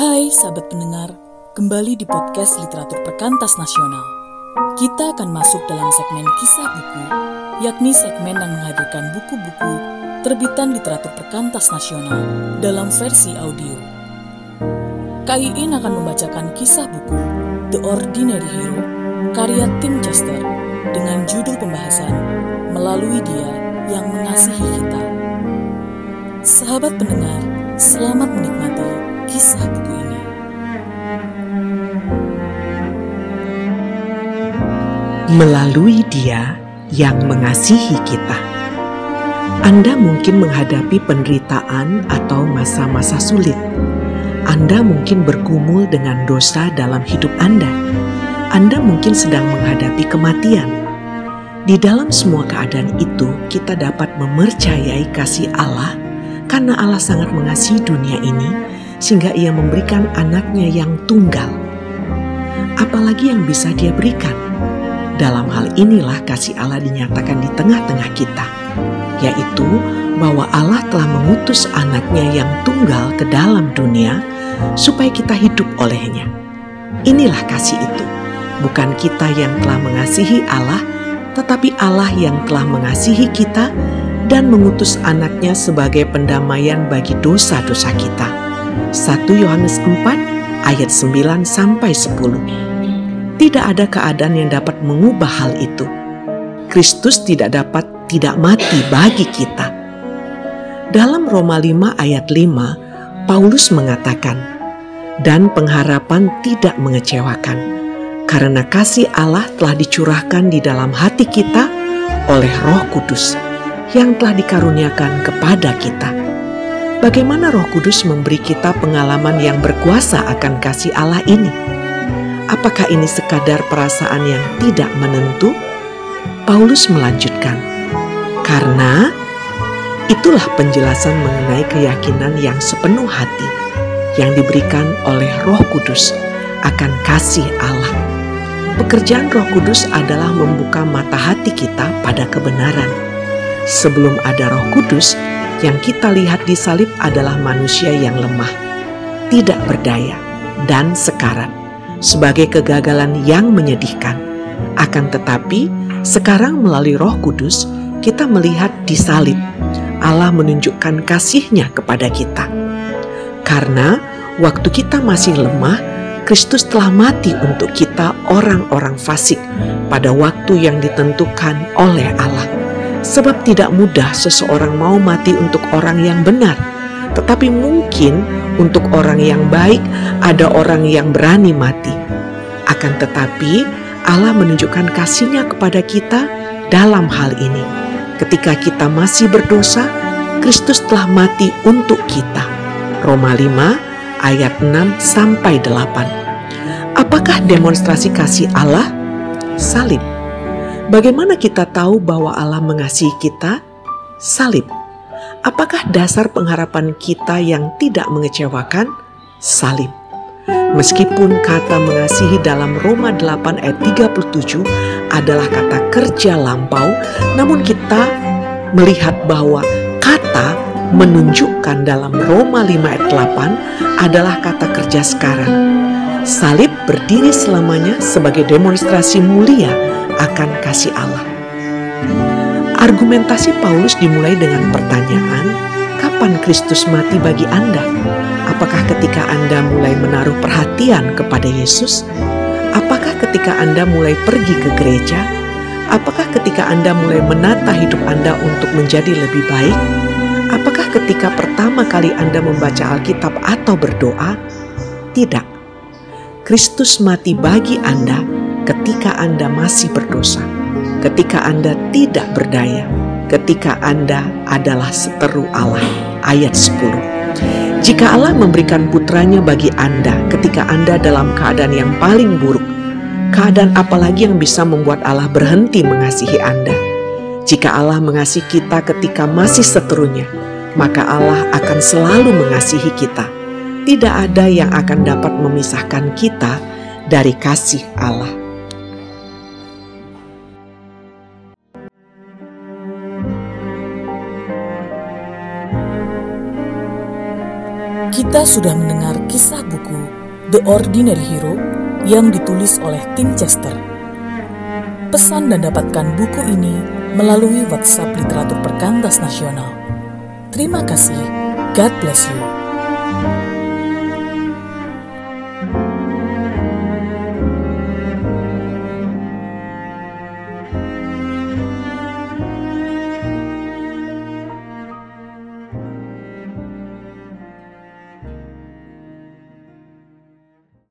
Hai sahabat pendengar, kembali di podcast Literatur Perkantas Nasional. Kita akan masuk dalam segmen kisah buku, yakni segmen yang menghadirkan buku-buku terbitan literatur perkantas nasional dalam versi audio. KIIN akan membacakan kisah buku The Ordinary Hero karya Tim Chester dengan judul pembahasan Melalui Dia yang Mengasihi Kita. Sahabat pendengar, selamat menikmati kisah buku ini. Melalui Dia yang mengasihi kita, Anda mungkin menghadapi penderitaan atau masa-masa sulit. Anda mungkin bergumul dengan dosa dalam hidup Anda. Anda mungkin sedang menghadapi kematian. Di dalam semua keadaan itu, kita dapat memercayai kasih Allah karena Allah sangat mengasihi dunia ini sehingga ia memberikan anaknya yang tunggal. Apalagi yang bisa dia berikan? Dalam hal inilah kasih Allah dinyatakan di tengah-tengah kita, yaitu bahwa Allah telah mengutus anaknya yang tunggal ke dalam dunia supaya kita hidup olehnya. Inilah kasih itu, bukan kita yang telah mengasihi Allah, tetapi Allah yang telah mengasihi kita dan mengutus anaknya sebagai pendamaian bagi dosa-dosa kita. 1 Yohanes 4 ayat 9 sampai 10. Tidak ada keadaan yang dapat mengubah hal itu. Kristus tidak dapat tidak mati bagi kita. Dalam Roma 5 ayat 5, Paulus mengatakan, "Dan pengharapan tidak mengecewakan, karena kasih Allah telah dicurahkan di dalam hati kita oleh Roh Kudus yang telah dikaruniakan kepada kita." Bagaimana Roh Kudus memberi kita pengalaman yang berkuasa akan kasih Allah ini? Apakah ini sekadar perasaan yang tidak menentu? Paulus melanjutkan, karena itulah penjelasan mengenai keyakinan yang sepenuh hati yang diberikan oleh Roh Kudus akan kasih Allah. Pekerjaan Roh Kudus adalah membuka mata hati kita pada kebenaran. Sebelum ada Roh Kudus, yang kita lihat di salib adalah manusia yang lemah, tidak berdaya, dan sekarat sebagai kegagalan yang menyedihkan. Akan tetapi, sekarang melalui Roh Kudus, kita melihat di salib Allah menunjukkan kasihnya kepada kita. Karena waktu kita masih lemah, Kristus telah mati untuk kita orang-orang fasik pada waktu yang ditentukan oleh Allah. Sebab tidak mudah seseorang mau mati untuk orang yang benar, tetapi mungkin untuk orang yang baik ada orang yang berani mati. Akan tetapi Allah menunjukkan kasihnya kepada kita dalam hal ini. Ketika kita masih berdosa, Kristus telah mati untuk kita. Roma 5 ayat 6 sampai 8. Apakah demonstrasi kasih Allah? Salib. Bagaimana kita tahu bahwa Allah mengasihi kita? Salib. Apakah dasar pengharapan kita yang tidak mengecewakan? Salib. Meskipun kata mengasihi dalam Roma 8 ayat 37 adalah kata kerja lampau, namun kita melihat bahwa kata menunjukkan dalam Roma 5 ayat 8 adalah kata kerja sekarang. Salib berdiri selamanya sebagai demonstrasi mulia akan kasih Allah. Argumentasi Paulus dimulai dengan pertanyaan, kapan Kristus mati bagi Anda? Apakah ketika Anda mulai menaruh perhatian kepada Yesus? Apakah ketika Anda mulai pergi ke gereja? Apakah ketika Anda mulai menata hidup Anda untuk menjadi lebih baik? Apakah ketika pertama kali Anda membaca Alkitab atau berdoa? Tidak. Kristus mati bagi Anda ketika Anda masih berdosa ketika Anda tidak berdaya, ketika Anda adalah seteru Allah. Ayat 10. Jika Allah memberikan putranya bagi Anda ketika Anda dalam keadaan yang paling buruk, keadaan apalagi yang bisa membuat Allah berhenti mengasihi Anda? Jika Allah mengasihi kita ketika masih seterunya, maka Allah akan selalu mengasihi kita. Tidak ada yang akan dapat memisahkan kita dari kasih Allah. Kita sudah mendengar kisah buku The Ordinary Hero yang ditulis oleh Tim Chester. Pesan dan dapatkan buku ini melalui WhatsApp Literatur Perkantas Nasional. Terima kasih. God bless you.